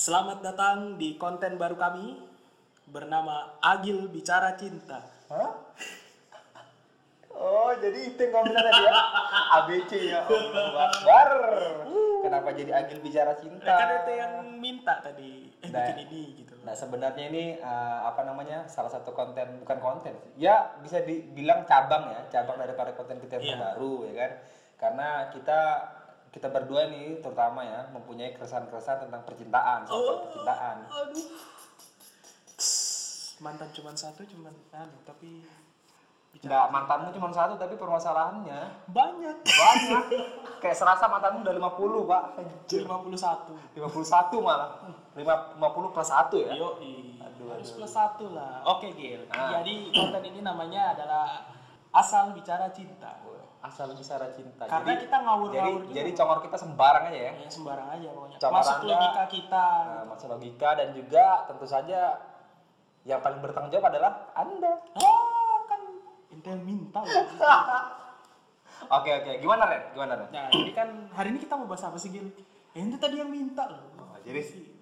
Selamat datang di konten baru kami bernama Agil Bicara Cinta. Hah? Oh, jadi itu yang kamu bilang tadi ya? ABC ya, Allahu Akbar. Kenapa jadi agil bicara cinta? Kan itu yang minta tadi eh Nah. bikin ini gitu. Nah, sebenarnya ini eh, apa namanya? Salah satu konten bukan konten. Ya, bisa dibilang cabang ya, cabang daripada konten kita yang Iya. terbaru ya kan. Karena kita kita berdua nih terutama ya mempunyai keresahan-keresahan tentang percintaan, soal Oh. percintaan. Aduh. Mantan cuma satu cuman anu tapi Enggak, mantanmu cuma satu tapi permasalahannya banyak. banyak. Kayak serasa mantanmu udah 50, Pak. 51. 51 malah. 50 plus 1 ya. Yo, Aduh, harus aduh. plus satu lah. Oke, Gil. Ah. Jadi konten ini namanya adalah asal bicara cinta. Asal bicara cinta. Karena jadi, kita ngawur-ngawur jadi, juga. jadi congor kita sembarang aja ya. Ya, sembarang aja pokoknya. Congor Masuk Anda- logika kita. Nah, masuk logika dan juga tentu saja yang paling bertanggung jawab adalah Anda. Ah, kan yang minta. Oke, oke. Gimana, Ren? Gimana, Ren? nah, jadi kan hari ini kita mau bahas apa sih, Gil? Eh, ente tadi yang minta loh. Oh, jadi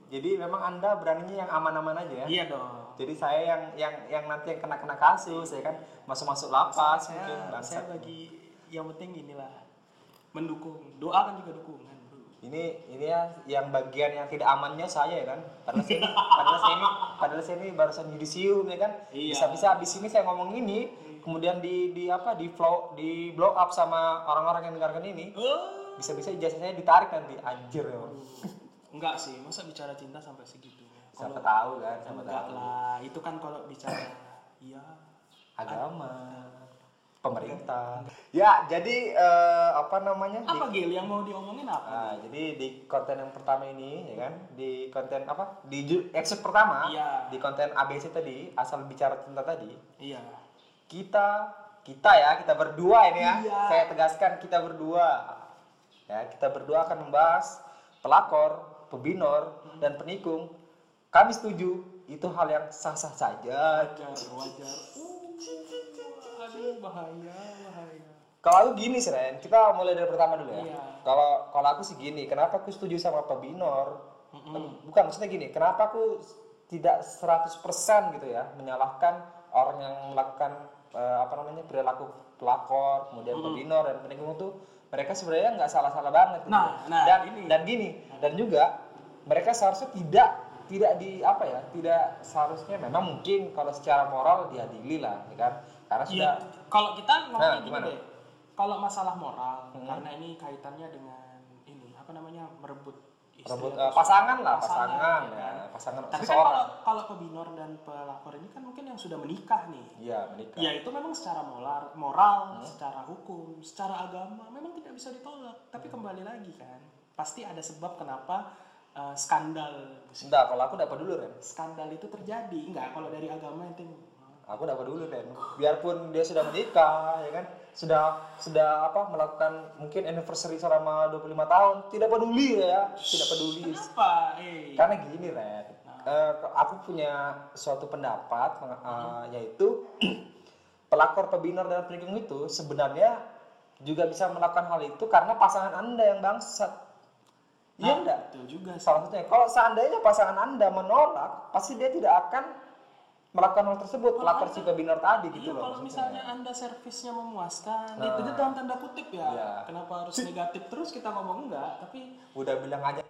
jadi memang Anda beraninya yang aman-aman aja ya. Iya dong. Jadi saya yang yang yang nanti yang kena-kena kasus ya kan masuk-masuk lapas saya, mungkin saya bangsat. Yang penting inilah mendukung. Doa kan juga dukungan, bro. Ini ini ya yang bagian yang tidak amannya saya ya kan. Padahal saya ini, padahal saya ini, padahal saya ini barusan yudisium ya kan. Iya. Bisa-bisa abis ini saya ngomong ini, kemudian di di apa di flow di blow up sama orang-orang yang dengarkan ini, Oh. bisa-bisa ijazah saya ditarik nanti. Anjir ya. Enggak sih, masa bicara cinta sampai segitu? Siapa tahu kan, siapa Enggak tahu. lah, itu kan kalau bicara iya. Agama, pemerintah. Ya, jadi eh, apa namanya? di- Apa Gil yang mau diomongin apa? Nah, jadi di konten yang pertama ini, ya kan, di konten apa? Di episode pertama, Iya. di konten ABC tadi, asal bicara cinta tadi, Iya. kita kita ya, kita berdua ini ya, Iya. saya tegaskan kita berdua, ya, kita berdua akan membahas pelakor, pebinor, dan penikung. Kami setuju itu hal yang sah-sah saja. Wajar, wajar. Uh, bahaya, bahaya. Kalau aku gini sih Ren, kita mulai dari pertama dulu ya. Iya. Kalau kalau aku sih gini, kenapa aku setuju sama pebinor? Bukan maksudnya gini, kenapa aku tidak 100% gitu ya menyalahkan orang yang melakukan eh, apa namanya perilaku pelakor, kemudian pebinor dan penikung itu mereka sebenarnya nggak salah-salah banget gitu. Nah, nah, dan ini. dan gini, dan juga mereka seharusnya tidak tidak di apa ya, tidak seharusnya memang mungkin kalau secara moral diadili lah, ya kan? Karena Iya, sudah kalau kita ngomongnya Nah, gini gimana? deh. Kalau masalah moral, Hmm. karena ini kaitannya dengan ini apa namanya merebut istri rebut atau eh, pasangan lah pasangan, pasangan ya ya kan? pasangan Tapi kan kalau kalau pebinor dan pelakor ini kan mungkin yang sudah menikah nih. iya menikah Ya itu memang secara moral, moral, secara hukum, secara agama memang tidak bisa ditolak. Tapi kembali lagi kan, pasti ada sebab kenapa uh, skandal Enggak, kalau aku dapat dulu Ren skandal itu terjadi. Enggak, kalau dari agama itu aku dapat dulu Ren biarpun dia sudah menikah ya kan? Sudah sudah apa melakukan mungkin anniversary selama 25 tahun tidak peduli ya. Tidak peduli. Kenapa? Eh, karena gini Ren. Eh, aku punya suatu pendapat meng- eh, yaitu pelakor pebinor dan penikung itu sebenarnya juga bisa melakukan hal itu karena pasangan anda yang bangsat. Iya nah, enggak Betul juga sih. salah satunya kalau seandainya pasangan anda menolak pasti dia tidak akan melakukan hal tersebut pelakor si pebinor tadi gitu Iya, loh kalau maksudnya. misalnya anda servisnya memuaskan, Nah. itu dalam tanda kutip ya. Iya. Kenapa harus negatif terus kita ngomong enggak? Tapi udah bilang aja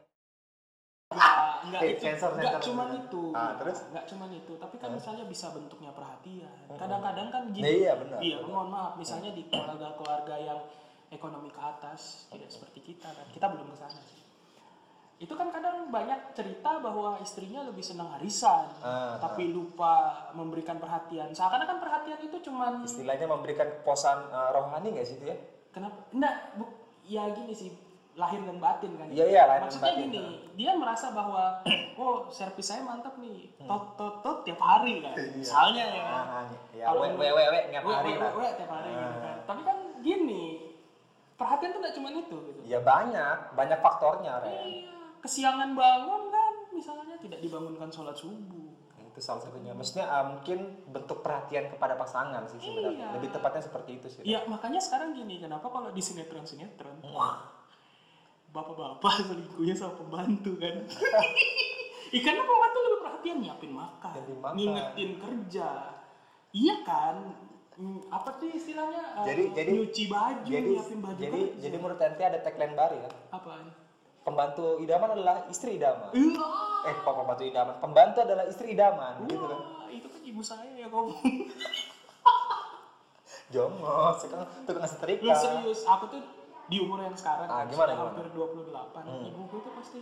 enggak, enggak Eh, itu, sensor, sensor. itu. Ah, terus? Enggak cuman itu, tapi kan misalnya bisa bentuknya perhatian. Kadang-kadang kan gini. Nah, iya, benar, Iya, benar. mohon maaf, misalnya di keluarga-keluarga yang ekonomi ke atas, tidak seperti kita kan. Kita belum ke sana sih. Itu kan kadang banyak cerita bahwa istrinya lebih senang arisan, Ah, tapi lupa memberikan perhatian. Seakan-akan perhatian itu cuman istilahnya memberikan kepuasan eh, rohani nggak sih itu ya Kenapa? Enggak, bu, ya gini sih, lahir dan batin kan. Iya, iya, lahir dan Maksudnya batin. gini, dia merasa bahwa, oh servis saya mantap nih, tot tot tot tiap hari kan. Misalnya ya. Nah, ya Kalau we we tiap hari we, lah we, we, tiap hari gitu kan. Tapi kan gini, perhatian tuh nggak cuma itu gitu. ya banyak banyak faktornya Ren Iya, kesiangan bangun kan, misalnya tidak dibangunkan sholat subuh. itu salah satunya maksudnya eh, mungkin bentuk perhatian kepada pasangan sih sebenarnya Iya. lebih tepatnya seperti itu sih Iya, makanya sekarang gini, kenapa kalau di sinetron-sinetron, bapak-bapak selingkuhnya sama pembantu kan? Ikan pembantu lebih perhatian nyiapin makan, makan. ngingetin kerja. Iya kan? Hmm, apa tuh istilahnya? Jadi- jadi- nyuci baju, jadi nyiapin baju jadi kerja. jadi menurut ente ada tagline baru ya apaan? Pembantu idaman adalah istri idaman Iya. eh kok pembantu idaman pembantu adalah istri idaman gitu kan itu kan ibu saya ya kamu. jongos sekarang tukang setrika Lu serius, aku tuh di umur yang sekarang Ah, gimana, gimana? hampir 28, Hmm. ibuku tuh pasti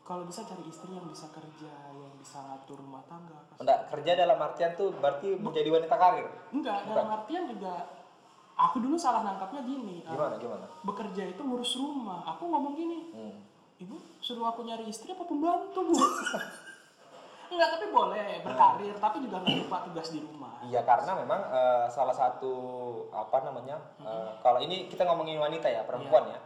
kalau bisa cari istri yang bisa kerja, yang bisa ngatur rumah tangga. pasti. Enggak, kerja dalam artian tuh berarti menjadi wanita karir Enggak, dalam artian juga aku dulu salah nangkapnya gini. gimana gimana bekerja itu ngurus rumah. Aku ngomong gini. Ibu suruh aku nyari istri apa pembantu bu? Enggak, tapi boleh berkarir, tapi juga nggak lupa tugas di rumah. Iya karena memang eh, salah satu apa namanya eh, kalau ini kita ngomongin wanita ya perempuan ya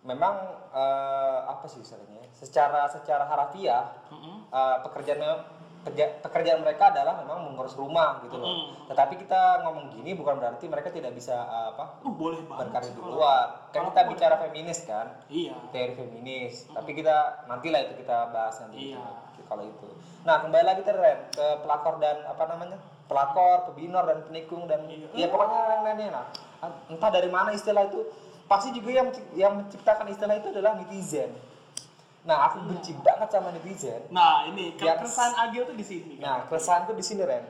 memang eh, apa sih istilahnya secara secara harafiah Mm-mm. eh, pekerjaan pekerja- pekerjaan mereka adalah memang mengurus rumah gitu loh. Mm. Tetapi kita ngomong gini bukan berarti mereka tidak bisa eh, apa Uh, boleh berkarir di luar. Kan kita boleh. bicara feminis kan, Iya. teori feminis. Tapi kita nantilah itu kita bahas nanti Iya. itu, kalau itu. Nah kembali lagi Ren ke pelakor dan apa namanya pelakor, pebinor dan penikung dan Iya. ya pokoknya yang lainnya lah. Entah dari mana istilah itu pasti juga yang yang menciptakan istilah itu adalah netizen. Nah aku benci banget sama netizen. Nah, ini Yang- keresahan Agil tuh di sini. Nah keresahanku di sini Ren.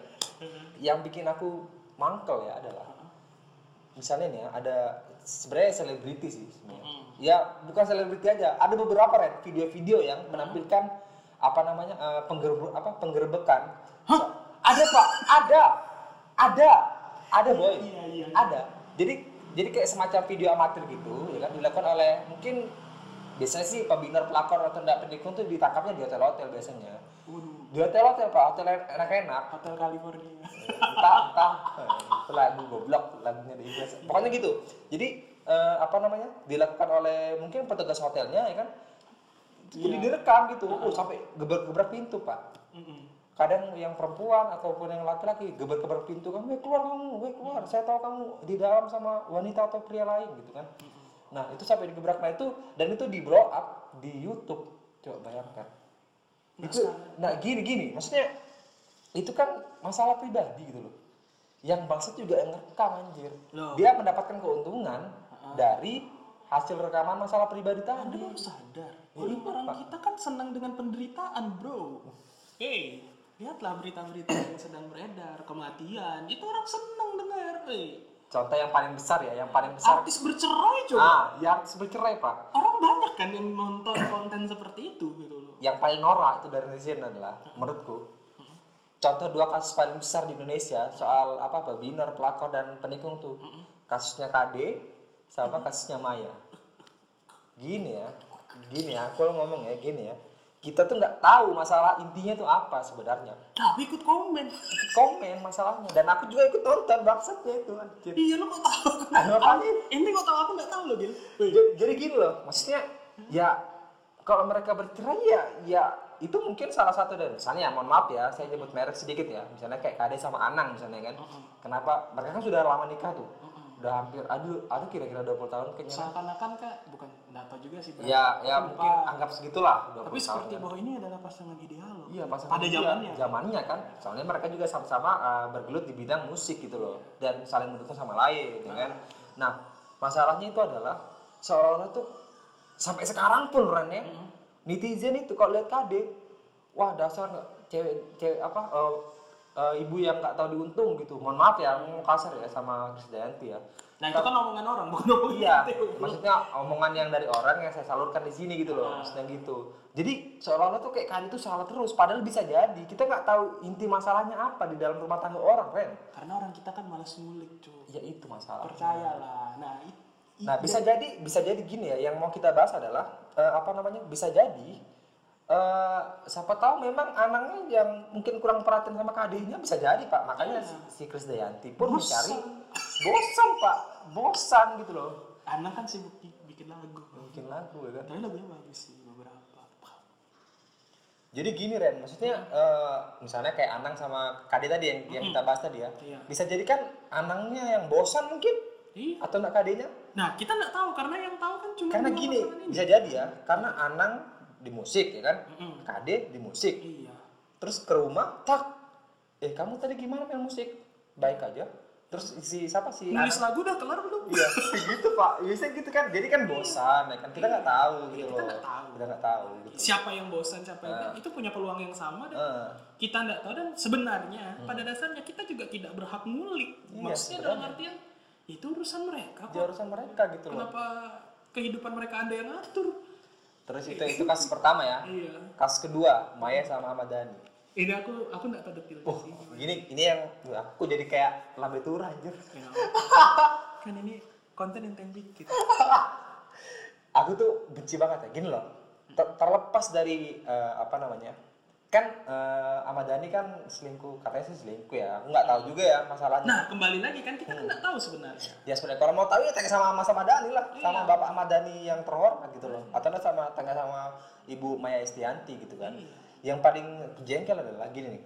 Yang bikin aku mangkel ya adalah misalnya nih ya, ada sebenarnya selebriti sih sebenarnya. Mm. Ya bukan selebriti aja, ada beberapa Ren video-video yang menampilkan apa namanya eh, penggerbe- apa penggerbekan. So- ada pak, ada, ada, ada boy, Iya, iya, iya. ada. Jadi jadi kayak semacam video amatir gitu, ya kan dilakukan oleh mungkin biasanya sih pembina pelakor atau enggak pendukung tuh ditangkapnya di hotel-hotel biasanya. Waduh, Di hotel-hotel pak, hotel enak-enak. Hotel California. entah entah. Itu lagu goblok lagunya di Inggris. Pokoknya gitu. Jadi eh, apa namanya? Dilakukan oleh mungkin petugas hotelnya ya kan? Jadi Iya. direkam gitu. Oh, sampai gebrak-gebrak pintu pak. Mm-mm. kadang yang perempuan ataupun yang laki-laki gebrak-gebrak pintu kan, keluar kamu, keluar, saya tahu kamu di dalam sama wanita atau pria lain gitu kan. Nah itu sampai digebrak, nah itu dan itu di blow up di YouTube, coba bayangkan. Nah, Itu, nah gini gini, maksudnya itu kan masalah pribadi gitu loh. Yang bangsat juga yang ngerekam anjir. Loh. Dia mendapatkan keuntungan dari hasil rekaman masalah pribadi Anda tadi. baru sadar. Ya, Orang kita kan senang dengan penderitaan, bro. Hei, lihatlah berita-berita yang sedang beredar, kematian. Itu orang senang dengar. Hey, Contoh yang paling besar ya, yang paling besar. artis bercerai coba. Ah, yang bercerai pak. Orang banyak kan yang nonton konten seperti itu gitu loh. yang paling norak itu dari netizen adalah menurutku contoh dua kasus paling besar di Indonesia soal apa babinor pelakor dan penikung tuh kasusnya KD sama kasusnya Maya gini ya gini ya aku ngomong ya gini ya kita tuh nggak tahu masalah intinya tuh apa sebenarnya Tapi ikut komen. komen masalahnya dan aku juga ikut nonton bangsatnya itu anjir Iya lo kok tahu? Ah, nggak makanya. tahu? Ini kok tahu aku nggak tahu loh, Gil. Jadi, jadi gini loh maksudnya ya kalau mereka bercerai ya ya itu mungkin salah satu dari misalnya ya mohon maaf ya saya nyebut merek sedikit ya misalnya kayak Kade sama Anang misalnya kan kenapa mereka kan sudah lama nikah tuh udah hampir aduh aduh kira-kira 20 tahun kayaknya Seakan-akan kak, bukan nggak tahu juga sih. ya ya mungkin lupa. anggap segitulah 20 Tapi tahun seperti kan. bahwa ini adalah pasangan ideal loh. Iya pasangan Pada zamannya. zamannya kan soalnya mereka juga sama-sama uh, bergelut di bidang musik gitu loh dan saling mendukung sama lain ya kan nah masalahnya itu adalah seolah-olah tuh sampai sekarang pun Ren ya netizen itu kalau lihat KD wah dasar cewek cewek apa uh, uh, ibu yang nggak tahu diuntung gitu mohon maaf ya ngomong kasar ya sama Krisdayanti ya Nah itu kan omongan orang, bukan omongan Iya, kita. maksudnya omongan yang dari orang yang saya salurkan di sini gitu loh, maksudnya gitu. Jadi seolah-olah tuh kayak kan itu salah terus, padahal bisa jadi kita nggak tahu inti masalahnya apa di dalam rumah tangga orang, Ren. Karena orang kita kan malas ngulik, cuy. Ya itu masalah. Percayalah. Nah, it- it- Nah bisa jadi bisa jadi gini ya, yang mau kita bahas adalah eh, apa namanya? Bisa jadi eh siapa tahu memang anaknya yang mungkin kurang perhatian sama kadehnya bisa jadi pak makanya si, si Krisdayanti pun Bosan. mencari bosan pak bosan gitu loh anak kan sibuk bi- bikin lagu. bikin lagu ya kan Tapi lagunya bagus sih beberapa. Jadi gini Ren, maksudnya eh, misalnya kayak Anang sama Kade tadi yang, yang kita bahas tadi ya, Iya. bisa jadi kan Anangnya yang bosan mungkin Iya. atau enggak Kadenya? Nah kita nggak tahu karena yang tahu kan cuma Karena gini, ini. bisa jadi ya, karena Anang di musik ya kan Mm-mm. KD di musik Iya. terus ke rumah tak eh kamu tadi gimana main musik baik aja terus si siapa sih Nulis lagu udah kelar belum? Iya, gitu pak. Biasanya gitu kan. Jadi kan bosan, ya kan. Kita nggak tahu gitu Kita loh. nggak tahu. Kita nggak tahu. Gitu. Siapa yang bosan, siapa yang enggak, itu punya peluang yang sama dan Eh, kita nggak tahu dan sebenarnya pada dasarnya kita juga tidak berhak ngulik. Hmm. Iya, Maksudnya dalam artian itu urusan mereka kok. urusan mereka gitu loh. Kenapa kehidupan mereka anda yang atur? Terus itu itu kasus pertama ya. Iya. Kasus kedua, Maya sama Ahmad Dhani. Ini aku aku nggak tahu detailnya Oh, sih. gini, ini yang aku jadi kayak lambe turah anjir. Ya, kan ini konten yang template gitu. Aku tuh benci banget ya. Gini loh. ter- terlepas dari eh, apa namanya? Kan eh, Ahmad Dhani kan selingkuh, katanya sih selingkuh ya. Aku nggak tahu juga ya masalahnya. Nah kembali lagi kan kita kan nggak tahu sebenarnya. Ya sebenarnya kalau mau tahu ya tanya sama Mas Ahmad Dhani lah, sama Bapak Ahmad Dhani yang terhormat gitu loh. Atau enggak sama tanya sama Ibu Maya Estianti gitu kan. Yang paling jengkel adalah gini nih.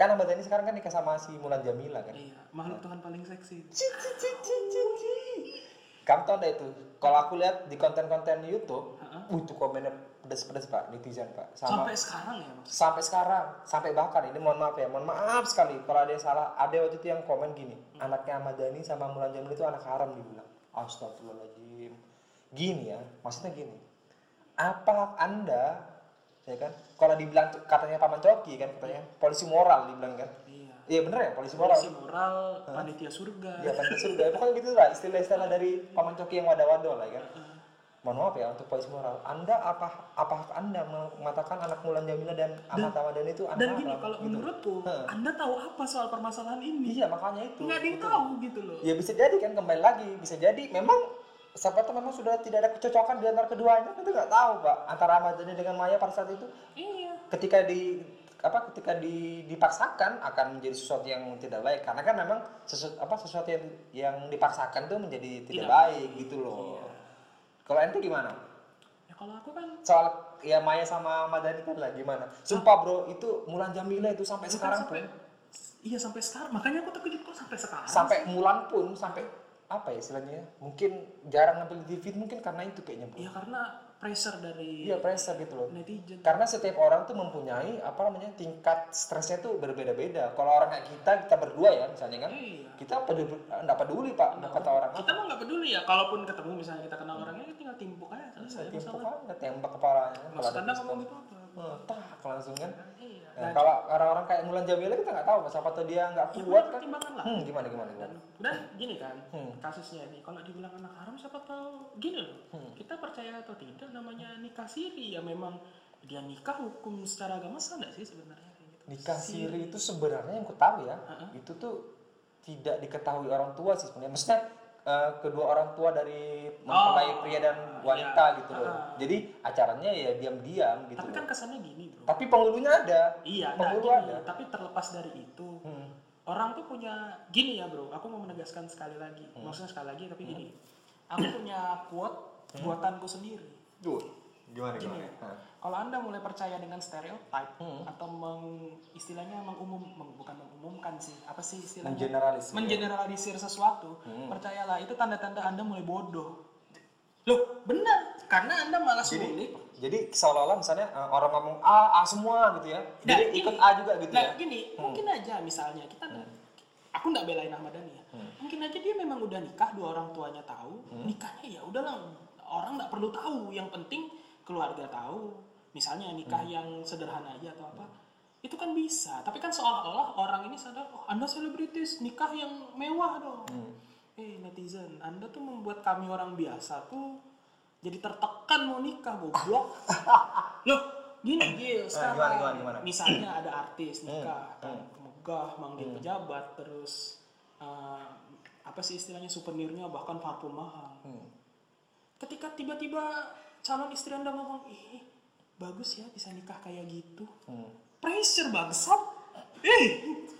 Kan Ahmad Dhani sekarang kan nikah sama si Mulan Jamila kan. Iya, makhluk Tuhan paling seksi. Kamu tau nggak itu? Kalau aku lihat di konten-konten YouTube, Heeh. uh, itu komennya pedes-pedes pak, netizen pak. Sama Sampai sekarang ya mas. sampai sekarang, sampai bahkan ini mohon maaf ya, mohon maaf sekali kalau ada yang salah, ada waktu itu yang komen gini, anaknya Ahmad Dhani sama Mulan Jamil itu anak haram dibilang. Astagfirullahaladzim. Gini ya, maksudnya gini. Apa hak anda, ya kan? Kalau dibilang katanya Paman Coki kan, katanya polisi moral dibilang kan. Iya. Iya bener ya, polisi moral. Polisi moral, panitia surga. Iya kan surga. Pokoknya gitu lah istilah-istilah dari Paman Coki yang wadah-wadah lah ya kan. Mohon maaf ya untuk polisi moral. Anda apa apa Anda mengatakan anak Mulan Jamila dan Ahmad Ramadan itu anak Dan gini, kalau Gitu. menurutku, Anda tahu apa soal permasalahan ini? Iya makanya itu. Nggak ada yang tahu gitu loh. Ya bisa jadi kan kembali lagi bisa jadi memang siapa tahu memang sudah tidak ada kecocokan di antara keduanya kita nggak tahu pak antara Ahmad Dhani dengan Maya pada saat itu Iya. ketika di apa ketika di, dipaksakan akan menjadi sesuatu yang tidak baik karena kan memang sesuatu apa sesuatu yang yang dipaksakan itu menjadi tidak, Tidak baik gitu loh kalau ente gimana Ya kalau aku kan soal ya Maya sama Ahmad Dhani kan lah gimana sumpah bro itu Mulan Jamila itu sampai Bukan sekarang sampai, pun Iya sampai sekarang. Makanya aku terkejut kok sampai sekarang. sampai Mulan pun sampai apa ya istilahnya mungkin jarang nampil di TV mungkin karena itu kayaknya bro Iya karena pressure dari iya pressure gitu loh netizen. karena setiap orang tuh mempunyai apa namanya tingkat stresnya tuh berbeda-beda kalau orang kayak kita kita berdua ya misalnya kan Iya. kita peduli nggak peduli pak kata orang Kita mah nggak peduli ya. Kalaupun ketemu misalnya kita kenal orangnya, ya tinggal timpuk aja selesai timpuk masalah. aja tembak kepalanya kalau Maksud ada anda pistol. ngomong gitu apa? Hmm, tak langsung kan Iya. Nah, kalau orang-orang kayak Mulan Jamila kita nggak tahu siapa tuh dia nggak Ya, kuat punya kan lah. hmm, gimana gimana gimana Dan gini kan, Hmm. kasusnya ini kalau dibilang anak haram siapa tahu gini loh. Hmm. Kita percaya atau tidak namanya nikah siri ya memang dia nikah hukum secara agama sah nggak sih sebenarnya gitu. nikah siri itu sebenarnya yang ku tahu ya Ha-ha. itu tuh tidak diketahui orang tua sih sebenarnya maksudnya eh, kedua orang tua dari mempelai Oh, pria dan wanita iya. gitu loh Ha-ha. jadi acaranya ya diam-diam gitu Tapi kan kesannya gini bro. tapi penghulunya ada Iya, nah penghulu gini, ada tapi terlepas dari itu, Hmm. orang tuh punya gini ya bro. Aku mau menegaskan sekali lagi, Hmm. maksudnya sekali lagi tapi gini, aku punya quote Hmm. buatanku sendiri. Tuh, gimana Gini ya, kalau anda mulai percaya dengan stereotip Hmm. atau meng, istilahnya mengumum, meng- bukan mengumumkan sih, apa sih istilahnya? Mengeneralisir. Mengeneralisir sesuatu, Hmm. percayalah itu tanda-tanda anda mulai bodoh. Loh, benar, karena anda malas jadi jadi seolah-olah misalnya eh, orang ngomong A A semua gitu ya Nah, jadi gini. ikut A juga gitu nah, ya gini, mungkin aja misalnya kita aku nggak belain Ahmad Dhani ya. Hmm. Mungkin aja dia memang udah nikah, dua orang tuanya tahu, nikahnya ya udahlah orang nggak perlu tahu, yang penting keluarga tahu. Misalnya nikah Hmm. yang sederhana aja atau apa. Itu kan bisa, tapi kan seolah-olah orang ini sadar, oh Anda selebritis, nikah yang mewah dong. Hmm. Eh netizen, Anda tuh membuat kami orang biasa tuh jadi tertekan mau nikah, goblok. Loh, gini Gil, sekarang gimana, gimana, gimana? misalnya ada artis nikah, Hmm, kan, megah, manggil pejabat, terus eh, apa sih istilahnya souvenirnya bahkan parfum mahal. Hmm. Ketika tiba-tiba calon istri anda ngomong, ih bagus ya bisa nikah kayak gitu, Hmm. pressure bangsat. Eh.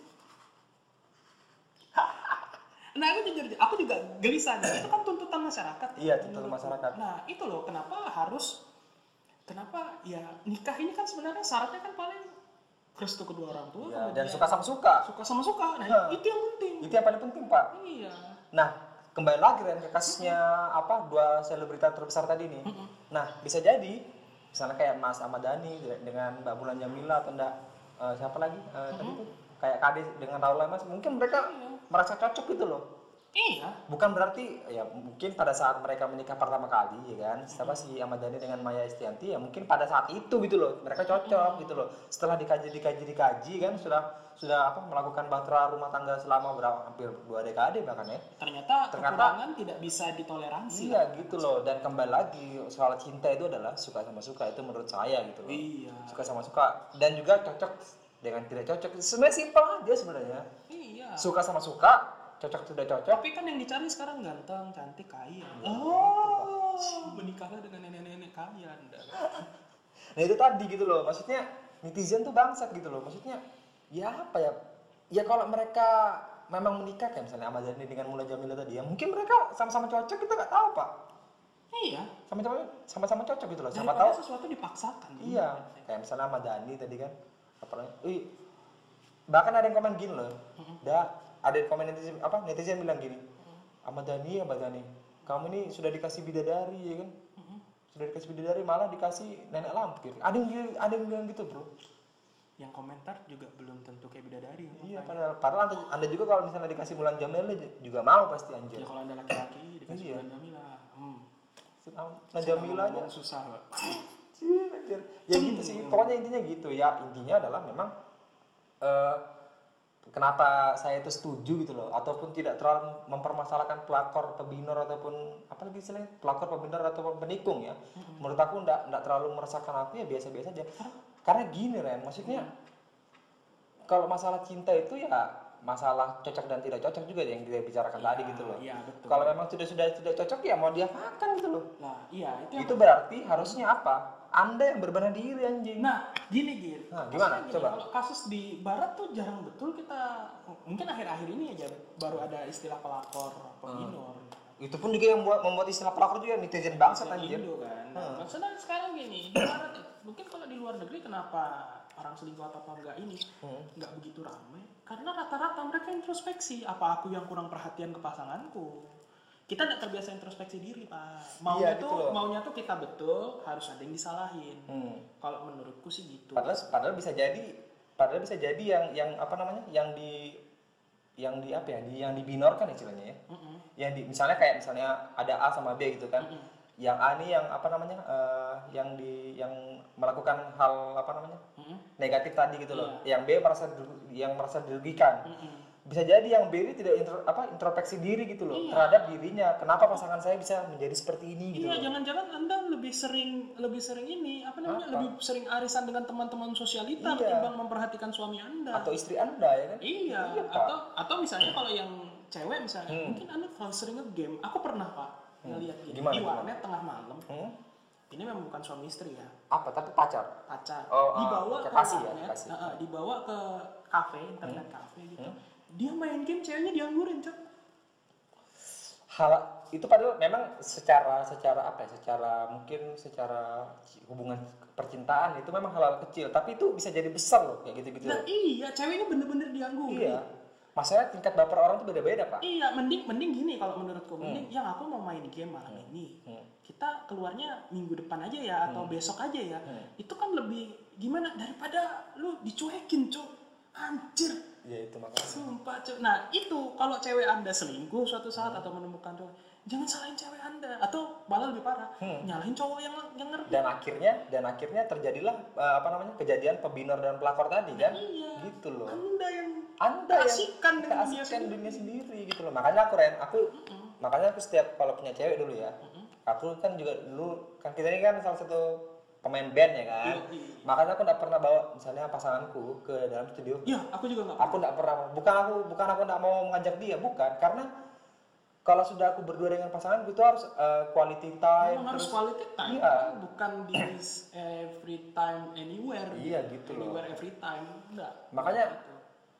Nah aku jujur, aku juga gelisah nih. Itu kan tuntutan masyarakat. Iya, tuntutan masyarakat. Nah itu loh kenapa harus, kenapa ya nikah ini kan sebenarnya syaratnya kan paling restu kedua orang tua. Ya, dan suka sama suka suka sama suka. Nah Hah. itu yang penting. itu yang paling penting pak Iya. Nah, kembali lagi Ren ke kasusnya apa dua selebritas terbesar tadi nih. Nah, bisa jadi misalnya kayak Mas Ahmad Dhani dengan Mbak Bulan Jamila atau enggak eh, siapa lagi? Eh, tadi tuh kayak Kade dengan Raul Lemas mungkin mereka merasa cocok gitu loh. Iya. bukan berarti ya mungkin pada saat mereka menikah pertama kali ya kan siapa si Ahmad Dhani dengan Maya Estianti ya mungkin pada saat itu gitu loh mereka cocok gitu loh. Setelah dikaji dikaji dikaji kan sudah sudah apa melakukan bahtera rumah tangga selama berapa hampir dua dekade bahkan ya Ternyata, Ternyata- kekurangan tidak bisa ditoleransi. iya gitu loh dan kembali lagi soal cinta itu adalah suka sama suka itu menurut saya gitu loh Iya. suka sama suka dan juga cocok dengan tidak cocok sebenarnya simpel aja sebenarnya Iya. suka sama suka cocok tidak cocok Tapi kan yang dicari sekarang ganteng, cantik, kaya. Oh, menikahlah dengan nenek-nenek kaya Anda. Nah itu tadi gitu loh, maksudnya netizen tuh bangsat gitu loh, maksudnya ya apa ya? Ya kalau mereka memang menikah kayak misalnya Ahmad Dhani dengan Mulan Jamila tadi ya, mungkin mereka sama-sama cocok kita nggak tahu pak, Iya. sama-sama sama-sama cocok gitu loh, siapa tahu? sesuatu dipaksakan. Iya, kayak misalnya Ahmad Dhani tadi kan, apa namanya? Ih, bahkan ada yang komen gini loh, dah ada yang komen netizen apa netizen bilang gini, Ahmad Dhani, Ahmad Dhani, kamu ini sudah dikasih bidadari ya kan? Sudah dikasih bidadari malah dikasih nenek lampir. Ada yang ada yang bilang gitu bro. Yang komentar juga belum tentu kayak bidadari. Iya, padahal, padahal anda, anda juga kalau misalnya dikasih bulan Jamila juga mau pasti anjir. Ya kalau anda laki-laki dikasih Iya. bulan Jamila. Hmm. Bulan Jamila aja. Susah, Pak. Cih, anjir. Ya gitu sih, pokoknya intinya gitu ya. Intinya adalah memang eh kenapa saya itu setuju gitu loh, ataupun tidak terlalu mempermasalahkan pelakor, pebinor ataupun apa lagi istilahnya pelakor, pebinor ataupun penikung ya. Menurut aku enggak enggak terlalu meresahkan aku ya biasa-biasa aja. Karena gini Ren, maksudnya kalau masalah cinta itu ya masalah cocok dan tidak cocok juga yang kita bicarakan tadi gitu loh. Iya, betul. Kalau memang sudah sudah tidak cocok ya mau diapakan gitu loh. Nah, iya itu Itu berarti harusnya apa? Anda yang berbenah diri anjing. Nah, gini gini. Nah, gimana? Gini, Coba. Kalau kasus di barat tuh jarang betul kita mungkin akhir-akhir ini aja baru ada istilah pelakor, peminor. Itu pun juga yang buat membuat istilah pelakor juga netizen bangsat Di anjir. Indo kan. Nah, maksudnya sekarang gini, di barat ya, mungkin kalau di luar negeri kenapa orang selingkuh atau apa enggak ini Hmm. nggak begitu ramai? Karena rata-rata mereka introspeksi, apa aku yang kurang perhatian ke pasanganku? Kita tidak terbiasa introspeksi diri, Pak. Maunya Iya, gitu tuh loh. maunya tuh kita betul, harus ada yang disalahin. Hmm. Kalau menurutku sih gitu. Padahal padahal bisa jadi padahal bisa jadi yang yang apa namanya? yang di yang di apa ya? Di, yang dibinorkan istilahnya ya. Mm-mm. Yang di misalnya kayak misalnya ada A sama B gitu kan. Yang A nih yang apa namanya? eh, yang di yang melakukan hal apa namanya? Mm-mm. negatif tadi gitu loh. Iya. Yang B merasa yang merasa dirugikan. Mm-mm. bisa jadi yang B ini tidak intro, apa introspeksi diri gitu loh Iya. terhadap dirinya kenapa pasangan saya bisa menjadi seperti ini gitu Iya, jangan-jangan Anda lebih sering lebih sering ini apa namanya? Apa? Lebih sering arisan dengan teman-teman sosialita Iya. ketimbang memperhatikan suami Anda. atau istri anda ya kan Iya, Iya, Pak. atau atau misalnya kalau yang cewek misalnya, Hmm. mungkin Anda kalau sering nge-game, aku pernah, Pak, ngelihat gini Gimana, di warnet tengah malam. Hmm? Ini memang bukan suami istri ya, apa tapi pacar pacar. Oh, ah, dibawa ke kekasih ya, nah, ah, dibawa ke kafe, internet kafe gitu. Hmm. Dia main game, ceweknya dianggurin, Cok. hal itu padahal memang secara secara apa ya secara mungkin secara hubungan percintaan itu memang hal-hal kecil tapi itu bisa jadi besar loh kayak gitu gitu Nah, iya, ceweknya bener-bener dianggurin. iya masalah tingkat baper orang tuh beda-beda pak Iya, mending mending gini kalau menurutku, mending yang aku mau main game malam ini. Hmm. Kita keluarnya minggu depan aja ya atau besok aja ya. Hmm. Itu kan lebih gimana daripada lu dicuekin, Cuk. Anjir. ya itu makanya Sumpah, Cuk. Nah, itu kalau cewek Anda selingkuh suatu saat atau menemukan cowok, jangan salahin cewek Anda atau malah lebih parah, nyalahin cowok yang yang ngerti. dan akhirnya dan akhirnya terjadilah eh, apa namanya kejadian pebinor dan pelakor tadi kan Iya. gitu loh Anda yang anda yang keasikan dunia keasikan sendiri. dunia sendiri gitu loh makanya aku Ren aku makanya aku setiap kalau punya cewek dulu ya aku kan juga dulu kan kita ini kan salah satu pemain band ya kan Iya. makanya aku nggak pernah bawa misalnya pasanganku ke dalam studio Iya, aku juga nggak aku nggak pernah bukan aku bukan aku nggak mau mengajak dia bukan karena kalau sudah aku berdua dengan pasanganku itu harus eh, quality time Emang harus terus- quality time Iya. kan bukan di every time anywhere Iya, gitu loh. anywhere every time enggak Makanya.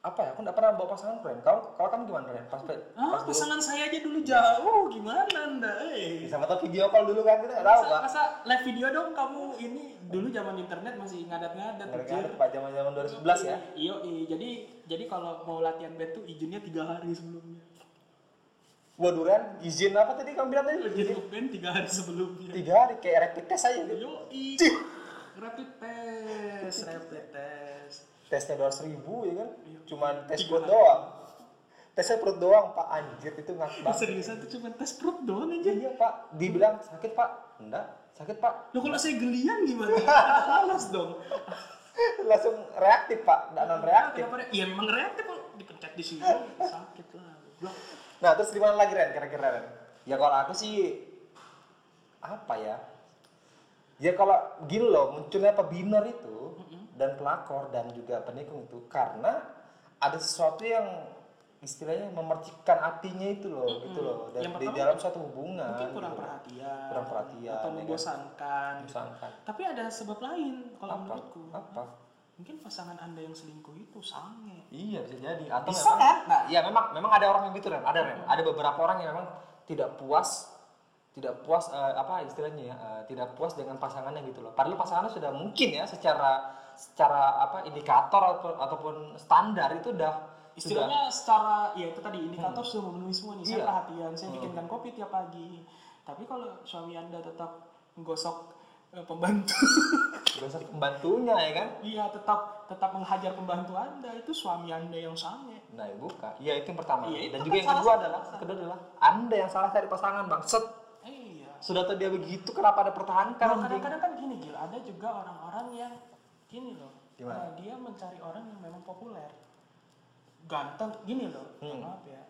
Apa ya aku nggak pernah bawa pasangan Ren kalau kalau kamu gimana Ren pas pas ah dulu pasangan saya aja dulu jauh gimana anda eh sama tau video call dulu kan kita nggak tahu masa, pak masa live video dong kamu ini dulu zaman internet masih ngadat-ngadat anjir. ada pak zaman zaman 2011 ya. Iya, iya. jadi jadi kalau mau latihan band tuh izinnya tiga hari sebelumnya. Waduh Ren, izin apa tadi kamu bilang tadi? Izin band tiga hari sebelumnya. Tiga hari kayak rapid test aja gitu. Yo, Cih, rapid test rapid test tesnya dua ribu ya kan? Iya. cuman tes perut doang. Tesnya perut doang pak. Anjir itu ngaku banget. Seriusan itu cuma tes perut doang aja iya pak. Dibilang sakit pak. Enggak. Sakit pak. Lo kalau saya gelian gimana? Alas dong. Langsung reaktif pak. Enggak non reaktif kenapa re- ya memang reaktif kalau dipencet di sini. Sakit lah. Nah terus di mana lagi Ren? Kira-kira Ren? Ya kalau aku sih apa ya? Ya kalau gini loh munculnya pebinor itu dan pelakor dan juga penikung itu karena ada sesuatu yang istilahnya memercikkan hatinya itu loh gitu loh dan di dalam suatu hubungan mungkin kurang gitu. perhatian Kurang perhatian, atau ya kan? membosankan Misalkan. tapi ada sebab lain kalau apa menurutku apa mungkin pasangan anda yang selingkuh itu sange Iya bisa jadi. Atau Bisa, memang, kan? Nah, iya memang memang ada orang yang gitu Ren. Ada Ren. Ada beberapa orang yang memang tidak puas tidak puas eh, apa istilahnya ya eh, tidak puas dengan pasangannya gitu loh. Padahal pasangannya sudah mungkin ya secara secara apa indikator atau, ataupun standar itu udah sudah istilahnya secara ya itu tadi indikator sudah memenuhi semua nih saya Iya. perhatian saya bikinkan kopi tiap pagi tapi kalau suami anda tetap menggosok eh, pembantu besar pembantunya ya kan. iya tetap tetap menghajar pembantu anda itu suami anda yang sange Nah, ya buka. Iya, itu yang pertama. Iya, itu Dan kan juga yang salah kedua adalah kedua adalah Anda yang salah cari pasangan, Bang. Set. iya Sudah tahu dia begitu, kenapa ada pertahankan? Anjing? kadang-kadang kan gini Gil, ada juga orang-orang yang gini loh. Gimana? eh, dia mencari orang yang memang populer. Ganteng, gini loh. Hmm. Maaf ya.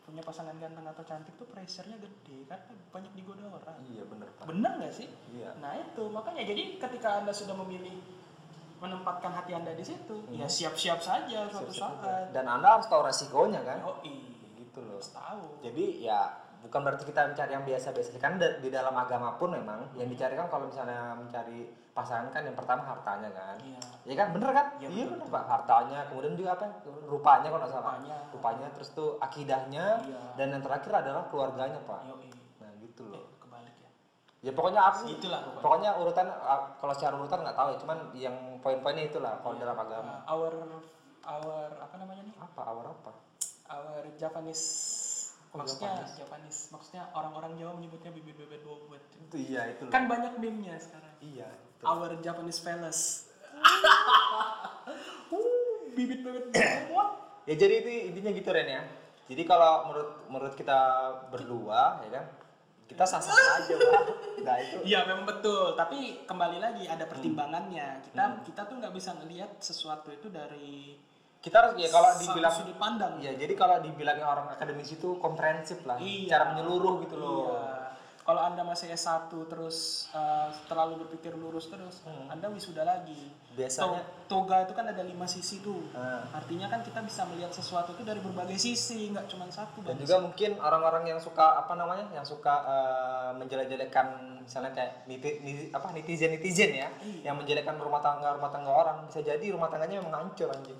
Punya pasangan ganteng atau cantik tuh pressure-nya gede karena banyak digoda orang. Iya, bener, Pak. Bener nggak sih? Iya. Nah itu makanya jadi ketika anda sudah memilih menempatkan hati anda di situ, Hmm. ya siap-siap saja suatu saat. Dan Anda harus tahu resikonya kan? Oh iya, Gitu loh. harus tahu. Jadi ya bukan berarti kita mencari yang biasa-biasa kan di dalam agama pun memang yang dicari kan kalau misalnya mencari pasangan kan yang pertama hartanya kan. Iya. Iya kan bener kan? Iya, betul, bener pak hartanya kemudian juga apa rupanya kalau nggak salah Rupanya. rupanya terus tuh akidahnya Iya. dan yang terakhir adalah keluarganya pak. Yoi. Nah gitu Eh, loh. kebalik ya. Ya pokoknya aku Itulah pokoknya. pokoknya urutan kalau secara urutan nggak tahu ya cuman yang poin-poinnya itulah kalau Iya. dalam agama. Uh, our our apa namanya nih? Apa awal apa? Our Japanese Oh, maksudnya Japanese. maksudnya orang-orang Jawa menyebutnya bibit-bibit bobot. Itu iya itu. Kan banyak meme-nya sekarang. Iya. itu. Our Japanese fellas. uh, bibit-bibit bobot. Ya jadi itu intinya gitu Ren ya. Jadi kalau menurut menurut kita berdua ya kan, kita sah-sah aja Pak. Nah itu Iya memang betul, tapi kembali lagi ada pertimbangannya. Kita kita tuh nggak bisa ngelihat sesuatu itu dari kita harus ya kalau dibilang sudut pandang. ya jadi kalau dibilangnya orang akademis itu komprehensif lah, Iya. cara menyeluruh gitu loh. Iya. Kalau Anda masih S1 terus eh, terlalu berpikir lurus terus, Anda wisuda lagi. Hmm. Biasanya- To- toga itu kan ada lima sisi tuh. Ah. Artinya kan kita bisa melihat sesuatu itu dari berbagai sisi, nggak cuma satu. Dan juga mungkin orang-orang yang suka apa namanya, yang suka eh, menjelek-jelekan misalnya kayak niti, niti- apa netizen netizen ya, Iya. yang menjelekkan rumah tangga rumah tangga orang bisa jadi rumah tangganya memang hancur anjing.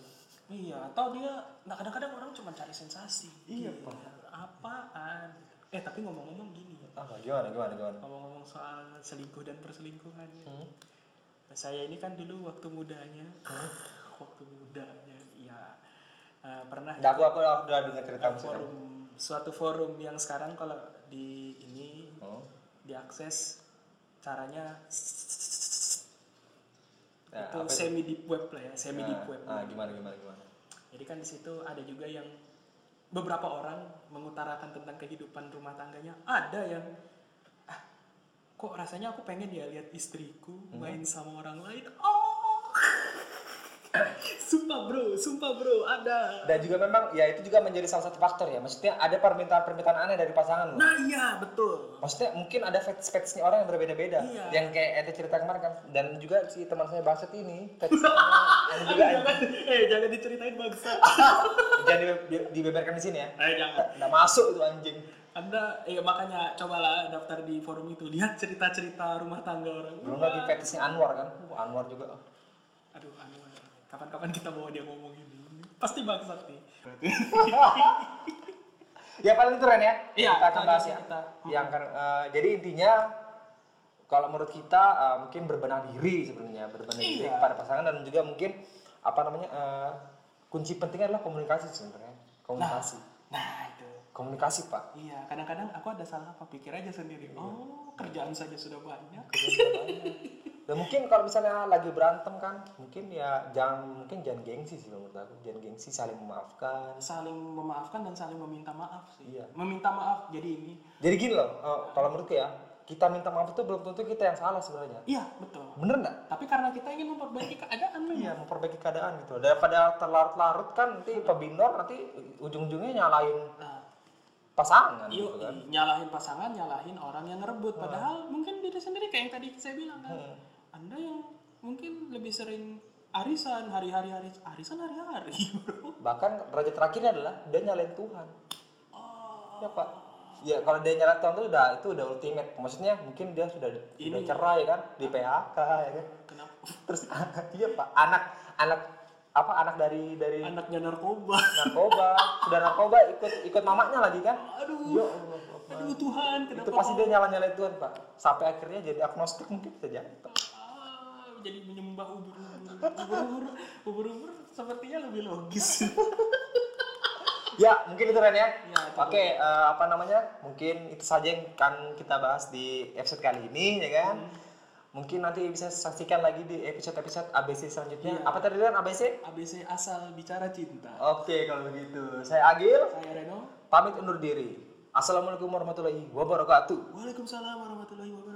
Iya, atau dia nah kadang-kadang orang cuma cari sensasi. Iya, Pak. Apaan? Eh, tapi ngomong-ngomong gini. Apa gimana gimana gimana? Ngomong-ngomong soal selingkuh dan perselingkuhan. Hmm. Saya ini kan dulu waktu mudanya, waktu mudanya, ya eh, pernah Nggak, aku aku udah dengar cerita forum suatu forum yang sekarang kalau di ini Oh. diakses caranya Nah, itu apa itu? semi deep web lah ya, semi deep web. Ah, gimana gimana gimana? Jadi kan di situ ada juga yang beberapa orang mengutarakan tentang kehidupan rumah tangganya. Ada yang ah, kok rasanya aku pengen ya lihat istriku main sama orang lain. Oh. Sumpah bro, sumpah bro, ada. Dan juga memang ya itu juga menjadi salah satu faktor ya. Maksudnya ada permintaan-permintaan aneh dari pasangan lo. Nah iya betul. Maksudnya mungkin ada fetish-fetishnya orang yang berbeda-beda. Iya. Yang kayak ente cerita kemarin kan. Dan juga si teman saya Baset ini fetishnya ada juga jangan, eh jangan diceritain bangsa. jangan di- di- dibeberkan di sini ya. eh jangan. Nggak masuk itu anjing. Anda, eh makanya cobalah daftar di forum itu lihat cerita-cerita rumah tangga orang. Belum lagi fetishnya Anwar kan. Wah, Anwar juga. Aduh, anu, kapan-kapan kita bawa dia ngomong ini. Pasti bangsat nih. Ya paling itu Ren ya. Iya, kita akan bahas ya. kita. Yang kan eh, jadi intinya kalau menurut kita eh, mungkin berbenah diri sebenarnya, berbenah diri Iya. kepada pasangan dan juga mungkin apa namanya eh, kunci pentingnya adalah komunikasi sebenarnya. Komunikasi. Nah, itu. Komunikasi, Pak. Iya, kadang-kadang aku ada salah apa pikir aja sendiri. Oh, kerjaan saja sudah banyak. Dan mungkin kalau misalnya lagi berantem kan, mungkin ya jangan mungkin jangan gengsi sih menurut aku. Jangan gengsi, saling memaafkan. saling memaafkan dan saling meminta maaf sih Iya. meminta maaf jadi ini Jadi gini loh, eh, kalau menurutku ya, kita minta maaf itu belum tentu kita yang salah sebenarnya. iya betul Bener nggak? tapi karena kita ingin memperbaiki keadaan memang Iya, memperbaiki keadaan gitu. Daripada terlarut-larut kan nanti pebinor nanti ujung-ujungnya nyalain nah, pasangan Iya, gitu kan. nyalahin pasangan, nyalahin orang yang ngerebut. Padahal mungkin diri sendiri kayak yang tadi saya bilang kan. Anda yang mungkin lebih sering arisan hari-hari hari arisan hari-hari, bro. Bahkan raja terakhirnya adalah dia nyalain Tuhan. Oh, Ya Pak. Ya kalau dia nyalain Tuhan itu udah itu udah ultimate. Maksudnya mungkin dia sudah sudah Ini. cerai kan, di PHK ya kan. kenapa? Terus iya Pak, anak anak apa anak dari dari Anaknya narkoba. narkoba, sudah narkoba ikut ikut mamanya lagi kan? Aduh, Ya Allah. Aduh Tuhan, kenapa? Itu pasti dia nyala nyalain Tuhan Pak. Sampai akhirnya jadi agnostik mungkin bisa jadi Pak. Jadi menyembah ubur-ubur. Ubur-ubur, ubur-ubur sepertinya lebih logis. Ya, mungkin itu Ren ya. Ya, Oke, eh, apa namanya? Mungkin itu saja yang akan kita bahas di episode kali ini, ya kan? Hmm. Mungkin nanti bisa saksikan lagi di episode-episode ABC selanjutnya. Iya. Apa tadi Ren ABC? ABC asal bicara cinta. Oke, kalau begitu. Saya Agil, Saya Reno. pamit undur diri. Assalamualaikum warahmatullahi wabarakatuh. Waalaikumsalam warahmatullahi wabarakatuh.